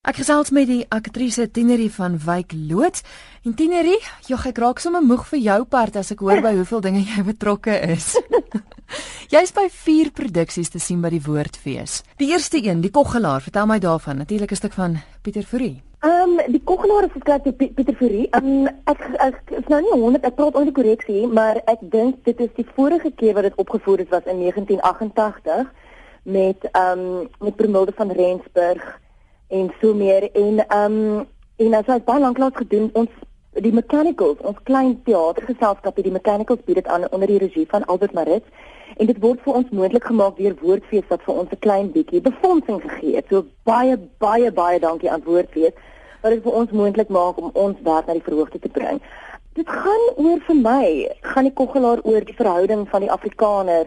Ek gesels met die aktrise Tinerie van Wyk Loods. En Tinerie, jogg ek raak sommer moeg vir jou part as ek hoor by hoeveel dinge jy betrokke is. Jy's by vier produksies te sien by die Woordfees. Die eerste een, die Koggelaar, vertel my daarvan. Natuurlik 'n stuk van Pieter Fourie. Ehm um, die Koggelaar is geskryf deur Pieter Fourie. Ehm um, ek ek is nou nie 100 ek praat onder korreksie, maar ek dink dit is die vorige keer wat dit opgevoer is was in 1988 met ehm um, met Promilde van Rensburg en so meer en ehm um, en as ons baie lank lank gedoen ons die mechanicals ons klein teatergeselskap het die mechanicals bied dit aan onder die regie van Albert Maritz. En dit word vir ons moontlik gemaak deur Woordfees wat vir ons 'n klein bietjie befondsing gegee het. So baie baie baie dankie aan Woordfees wat dit vir ons moontlik maak om ons werk na die verhoogte te bring. Dit gaan oor vir my gaan die koggelaar oor die verhouding van die Afrikaner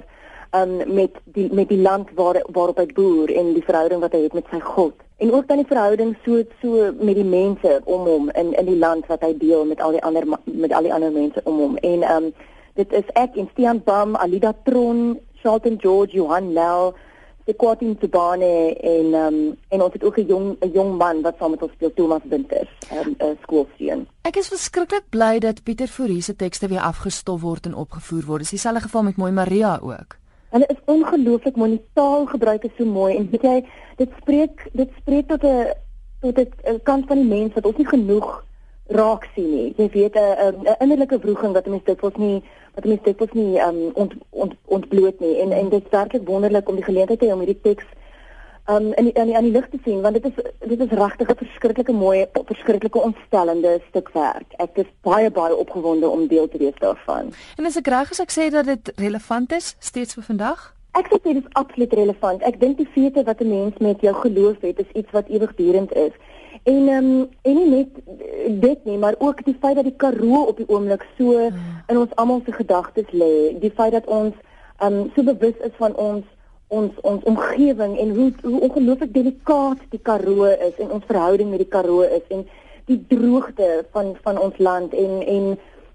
um, met die met die land waar waarop hy boer en die verhouding wat hy het met sy God en ook dan die verhouding so so met die mense om hom in in die land wat hy deel met al die ander met al die ander mense om hom en um dit is ek en Stian Bam, Alida Tron, Charlton George, Johan Nel, die Quatin Tubane en um en ons het ook 'n jong 'n jong man wat saam met ons speel Thomas Winters, um, 'n skoolseun. Ek is verskriklik bly dat Pieter Fourie se tekste weer afgestof word en opgevoer word. Dis dieselfde geval met Mooi Maria ook. Hulle is ongelooflik mooi, taalgebruik is so mooi en weet jy, dit spreek dit spreek tot 'n tot 'n kant van die mens wat ons nie genoeg raak sien nie. Jy weet 'n 'n innerlike wroging wat mense dit voels nie wat mense dit voels nie um ont, ont, ontbloot nie en en dit is werklik wonderlik om die geleentheid te hê om hierdie teks um in die, in die, in die lig te sien want dit is dit is regtig 'n verskriklike mooi verskriklike ontstellende stuk werk. Ek is baie baie opgewonde om deel te wees daarvan. En as ek reg is ek sê dat dit relevant is steeds vir vandag? Ek sê dit is absoluut relevant. Ek dink die feite wat 'n mens met jou geloof het is iets wat ewigdurend is. En ehm um, en nie net dit nie, maar ook die feit dat die Karoo op die oomblik so hmm. in ons almal se gedagtes lê. Die feit dat ons ehm um, so bewus is van ons ons ons omgewing en hoe hoe ongelooflik delikaat die Karoo is en ons verhouding met die Karoo is en die droogte van van ons land en en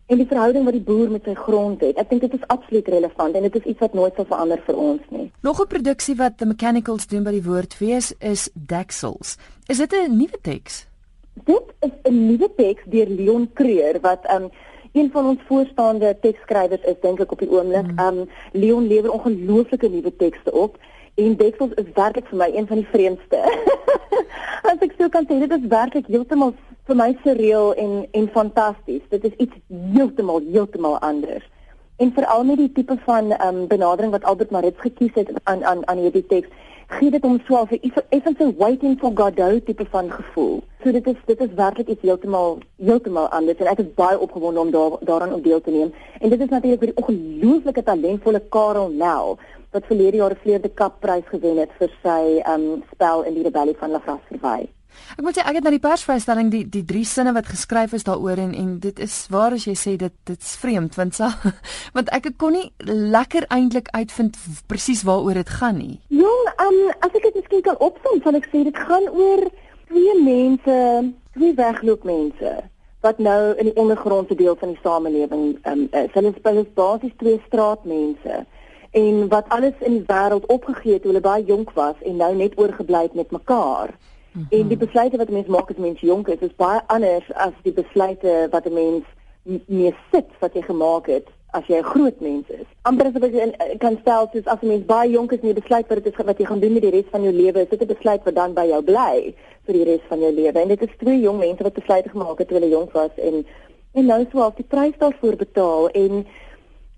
en die verhouding wat die boer met sy grond het. Ek dink dit is absoluut relevant en dit is iets wat nooit sal verander vir ons nie. Nog 'n produksie wat the mechanicals doen by die woordfees is Daxels. Is dit 'n nuwe teks? Dit is 'n nuwe teks deur Leon Creur wat um een van ons voorstaande teksskrywers is dink ek op die oomblik. Mm. Um Leon lewer ongelooflike nuwe tekste op en Dexels is werklik vir my een van die vreemdste. As ek sou kan sê dit is werklik heeltemal vir my surreal en en fantasties. Dit is iets heeltemal heeltemal anders. En veral met die tipe van um benadering wat Albert Maritz gekies het aan aan aan hierdie teks gee dit hom so 'n effens so waiting for Godot tipe van gevoel. So dit is dit is werklik iets heeltemal heeltemal anders en ek is baie opgewonde om daar daaraan op deel te neem. En dit is natuurlik vir die ongelooflike talentvolle Karel Nel wat verlede jaar die Vleerde Kap prys gewen het vir sy um spel in die rebellie van Lafras verwy. Ek moet sê ek het na die persvrystelling die die drie sinne wat geskryf is daaroor en en dit is waar as jy sê dit dit's vreemd want sa want ek kon nie lekker eintlik uitvind presies waaroor dit gaan nie. Jong, um, as ek dit miskien kan opsom, sal ek sê dit gaan oor twee mense, twee wegloopmense wat nou in die ondergrondse deel van die samelewing um, is. Hulle is basies twee straatmense en wat alles in die wêreld opgegee het toe hulle baie jonk was en nou net oorgebly het met mekaar. -hmm. En die besluite wat 'n mens maak as mens jonk is, is baie anders as die besluite wat 'n mens mee sit wat jy gemaak het as jy 'n groot mens is. Amper as jy eh, kan stel soos as 'n mens baie jonk is en jy besluit wat dit is wat jy gaan doen met die res van jou lewe, is dit 'n besluit wat dan by jou bly vir die res van jou lewe. En dit is twee jong mense wat besluite gemaak het toe hulle jonk was en en nou sou al die prys daarvoor betaal en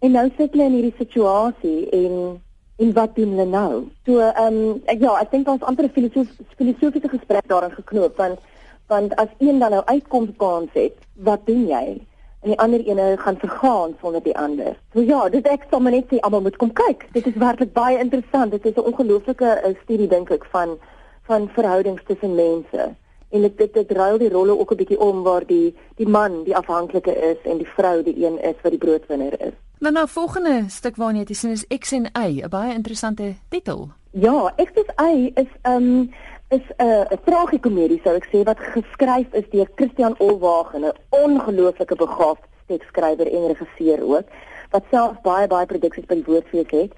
en nou sit hulle in hierdie situasie en en wat doen hulle nou? So ehm um, ek ja, ek dink ons amper 'n filosof, filosofiese gesprek daarin geknoop want want as een dan nou uitkom kans het, wat doen jy? En die ander ene gaan vergaan sonder die ander. So ja, dit ek sal maar net sê almal moet kom kyk. Dit is werklik baie interessant. Dit is 'n ongelooflike eh, studie dink ek van van verhoudings tussen mense. En dit dit, dit ruil die rolle ook 'n bietjie om waar die die man die afhanklike is en die vrou die een is wat die broodwinner is. Nou nou volgende stuk waarna jy sien is X en Y, 'n baie interessante titel. Ja, X is Y is um is 'n uh, 'n tragikomedie sou ek sê wat geskryf is deur Christian Olwagen, 'n ongelooflike begaafde teksskrywer en regisseur ook, wat self baie baie produksies by die Woordfees het.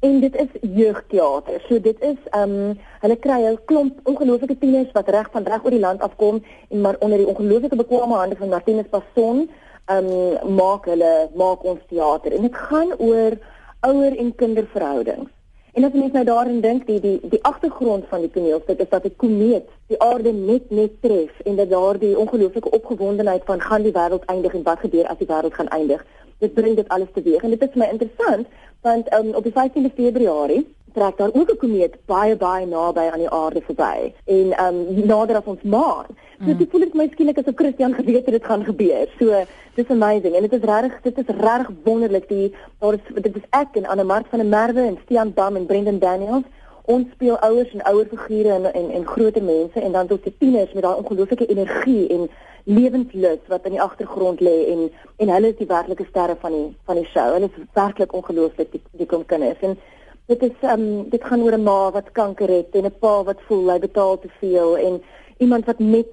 en dit is jeugteater. So dit is ehm um, hulle kry 'n klomp ongelooflike tieners wat reg van reg oor die land afkom en maar onder die ongelooflike bekwame hande van Martinus Passon ehm um, maak hulle maak ons teater en dit gaan oor ouer en kinderverhoudings. En as jy nou daarin dink, die die die agtergrond van die toneelstuk is dat 'n komeet die aarde net net tref en dat daardie ongelooflike opgewondenheid van gaan die wêreld eindig en wat gebeur as die wêreld gaan eindig. Dit bring dit alles teweeg en dit is vir my interessant want um, op die 15de Februarie trek daar ook 'n komeet baie baie naby aan die aarde verby en um nader as ons maan. So mm. dit voel ek my skielik as 'n Christian geweet het dit gaan gebeur. So dis amazing en dit is regtig dit is regtig wonderlik die daar is dit is ek en Anne Mart van der Merwe en Stean Dam en Brendan Daniels. Ons speel ouers en ouer figure en en en groter mense en dan tot die tieners met daai ongelooflike energie en lewenslus wat in die agtergrond lê en en hulle is die werklike sterre van die van die show. Hulle is werklik ongelooflik die die kom kinders en dit is um dit gaan oor 'n ma wat kanker het en 'n pa wat voel hy betaal te veel en iemand wat net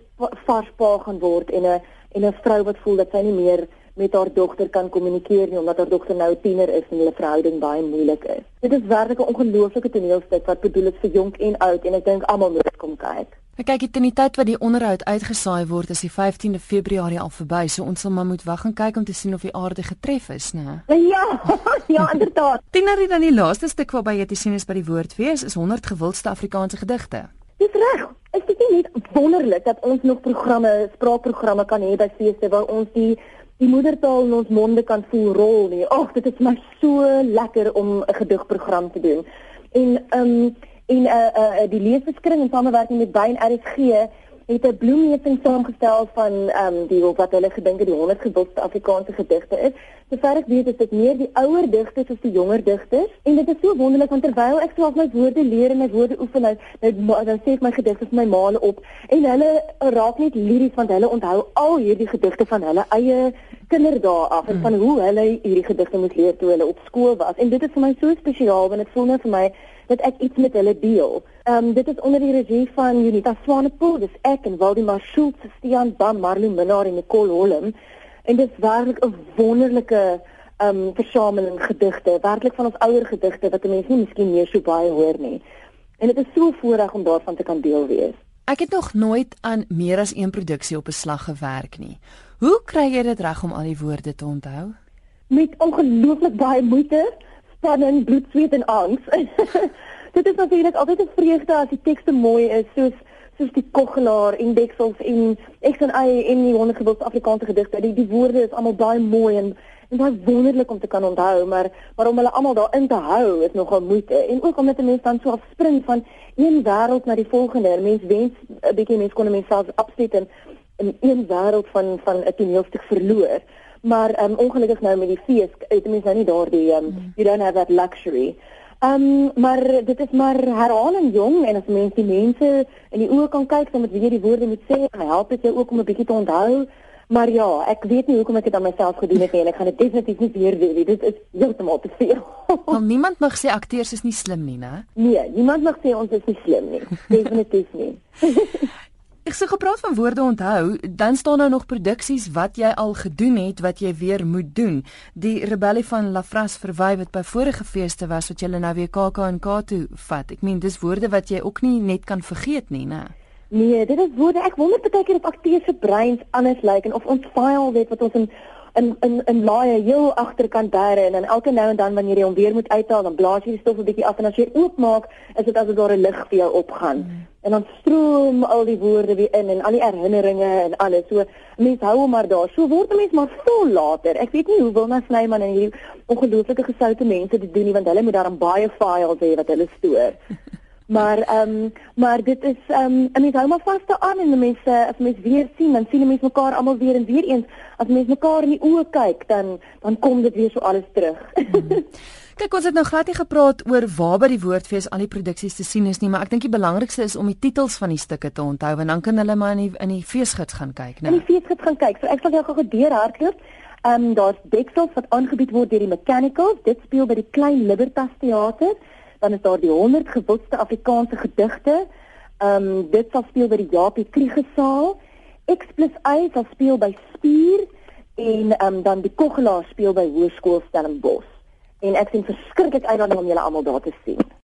vars pa gaan word en 'n en 'n vrou wat voel dat sy nie meer met haar dogter kan kommunikeer nie omdat haar dogter nou 'n tiener is en hulle verhouding baie moeilik is. Dit is werklik 'n ongelooflike toneelstuk wat bedoel is vir jonk en oud en ek dink almal moet kom kyk. Ek kyk dit in die tyd wat die onderhoud uitgesaai word is die 15de Februarie al verby, so ons sal maar moet wag en kyk om te sien of die aarde getref is, né? Ja, ja, inderdaad. Tienerie dan die laaste stuk waarby jy te sien is by die woordfees is 100 gewildste Afrikaanse gedigte. Dis reg. Is dit nie net wonderlik dat ons nog programme, spraakprogramme kan hê by feeste waar ons die die moedertaal in ons monde kan voel rol nie. Ag, dit is maar so lekker om 'n gedigprogram te doen. En ehm um, en uh, uh, die leesbeskring in samewerking met Bain RSG het 'n bloemmeting saamgestel van ehm um, die wat hulle gedink het die 100 gewildste Afrikaanse gedigte is. Sover ek weet is dit meer die ouer digters as die jonger digters en dit is so wonderlik want terwyl ek self my woorde leer en my woorde oefen nou nou dan sê ek my gedigte vir my maale op en hulle raak net liries want hulle onthou al hierdie gedigte van hulle eie kinderdae af en van hoe hulle hierdie gedigte moes leer toe hulle op skool was en dit is vir my so spesiaal want dit voel net vir my dat ek iets met hulle deel. Ehm um, dit is onder die regie van Unita Swanepoel, dis ek en Waldemar Schultz, Stean Bam, Marlene Minnar en Nicole Holm. En dit is werklik 'n wonderlike ehm um, versameling gedigte, werklik van ons ouer gedigte wat mense nie miskien meer so baie hoor nie. En dit is so voorreg om daarvan te kan deel wees. Ek het nog nooit aan meer as een produksie op 'n slag gewerk nie. Hoe kry jy dit reg om al die woorde te onthou? Met ongelooflik baie moeite spanning, bloed, sweet en angs. dit is natuurlik altyd 'n vreugde as die tekste mooi is, soos soos die koggelaar en deksels en X en Y en die wondergewilde Afrikaanse gedigte. Die die woorde is almal baie mooi en en baie wonderlik om te kan onthou, maar maar om hulle almal daarin te hou is nogal moeite. En ook omdat 'n mens dan so afspring van een wêreld na die volgende. Mens wens 'n bietjie mens kon menself absoluut in in een wêreld van van 'n toneelstuk verloor maar um, ongelukkig nou met die fees het mense nou nie daardie um, mm. you don't have that luxury. Ehm um, maar dit is maar herhaling jong en as mense die mense in die oë kan kyk dan met wie jy die woorde moet sê, dan help dit jou ook om 'n bietjie te onthou. Maar ja, ek weet nie hoekom ek dit aan myself gedoen het nie en ek gaan dit definitief nie weer doen nie. Dit is heeltemal te veel. Want niemand mag sê akteurs is nie slim nie, né? Nee, niemand mag sê ons is nie slim nie. Definitief nie. Ek sê gepraat van woorde onthou, dan staan nou nog produksies wat jy al gedoen het wat jy weer moet doen. Die rebellie van Lafras verwy wat by vorige feeste was wat jy nou weer KAK en K2 vat. Ek meen dis woorde wat jy ook nie net kan vergeet nie, né? Nee, dit is woorde. Ek wonder baie keer of akteurs se breins anders lyk en of ons file weet wat ons in in in in laaie heel agterkant bære en dan elke nou en dan wanneer jy hom weer moet uithaal, dan blaas jy die stof 'n bietjie af en as jy oopmaak, is dit asof daar 'n lig vir jou opgaan. Mm. En dan stroom al die woorde weer in en al die herinneringe en alles. So mense hou hom maar daar. So word 'n mens maar vol later. Ek weet nie hoe wil nou Snyman en hierdie ongelooflike gesoute mense dit doen nie want hulle moet daar baie files hê wat hulle stoor. Maar ehm um, maar dit is ehm um, 'n mens hou maar vas daaraan en mense as mens weer sien, dan sien mense mekaar almal weer en weer eens. As mens mekaar in die oë kyk, dan dan kom dit weer so alles terug. Hmm. Kyk, ons het nou glad nie gepraat oor waar by die woordfees al die produksies te sien is nie, maar ek dink die belangrikste is om die titels van die stukke te onthou want dan kan hulle maar in die in die feesgids gaan kyk, né? In die feesgids gaan kyk. So ek sal jou gou gedeur hardloop. Ehm um, daar's Dexels wat aangebied word deur die Mechanicals. Dit speel by die Klein Libertas Theater dan is daar die 100 gewildste Afrikaanse gedigte. Ehm um, dit sal speel by die Japie Kriegesaal. X + Y sal speel by Spier en ehm um, dan die Koggelaar speel by Hoërskool Stellenbosch. en ek sien verskriklik uit daarna om julle almal daar te sien.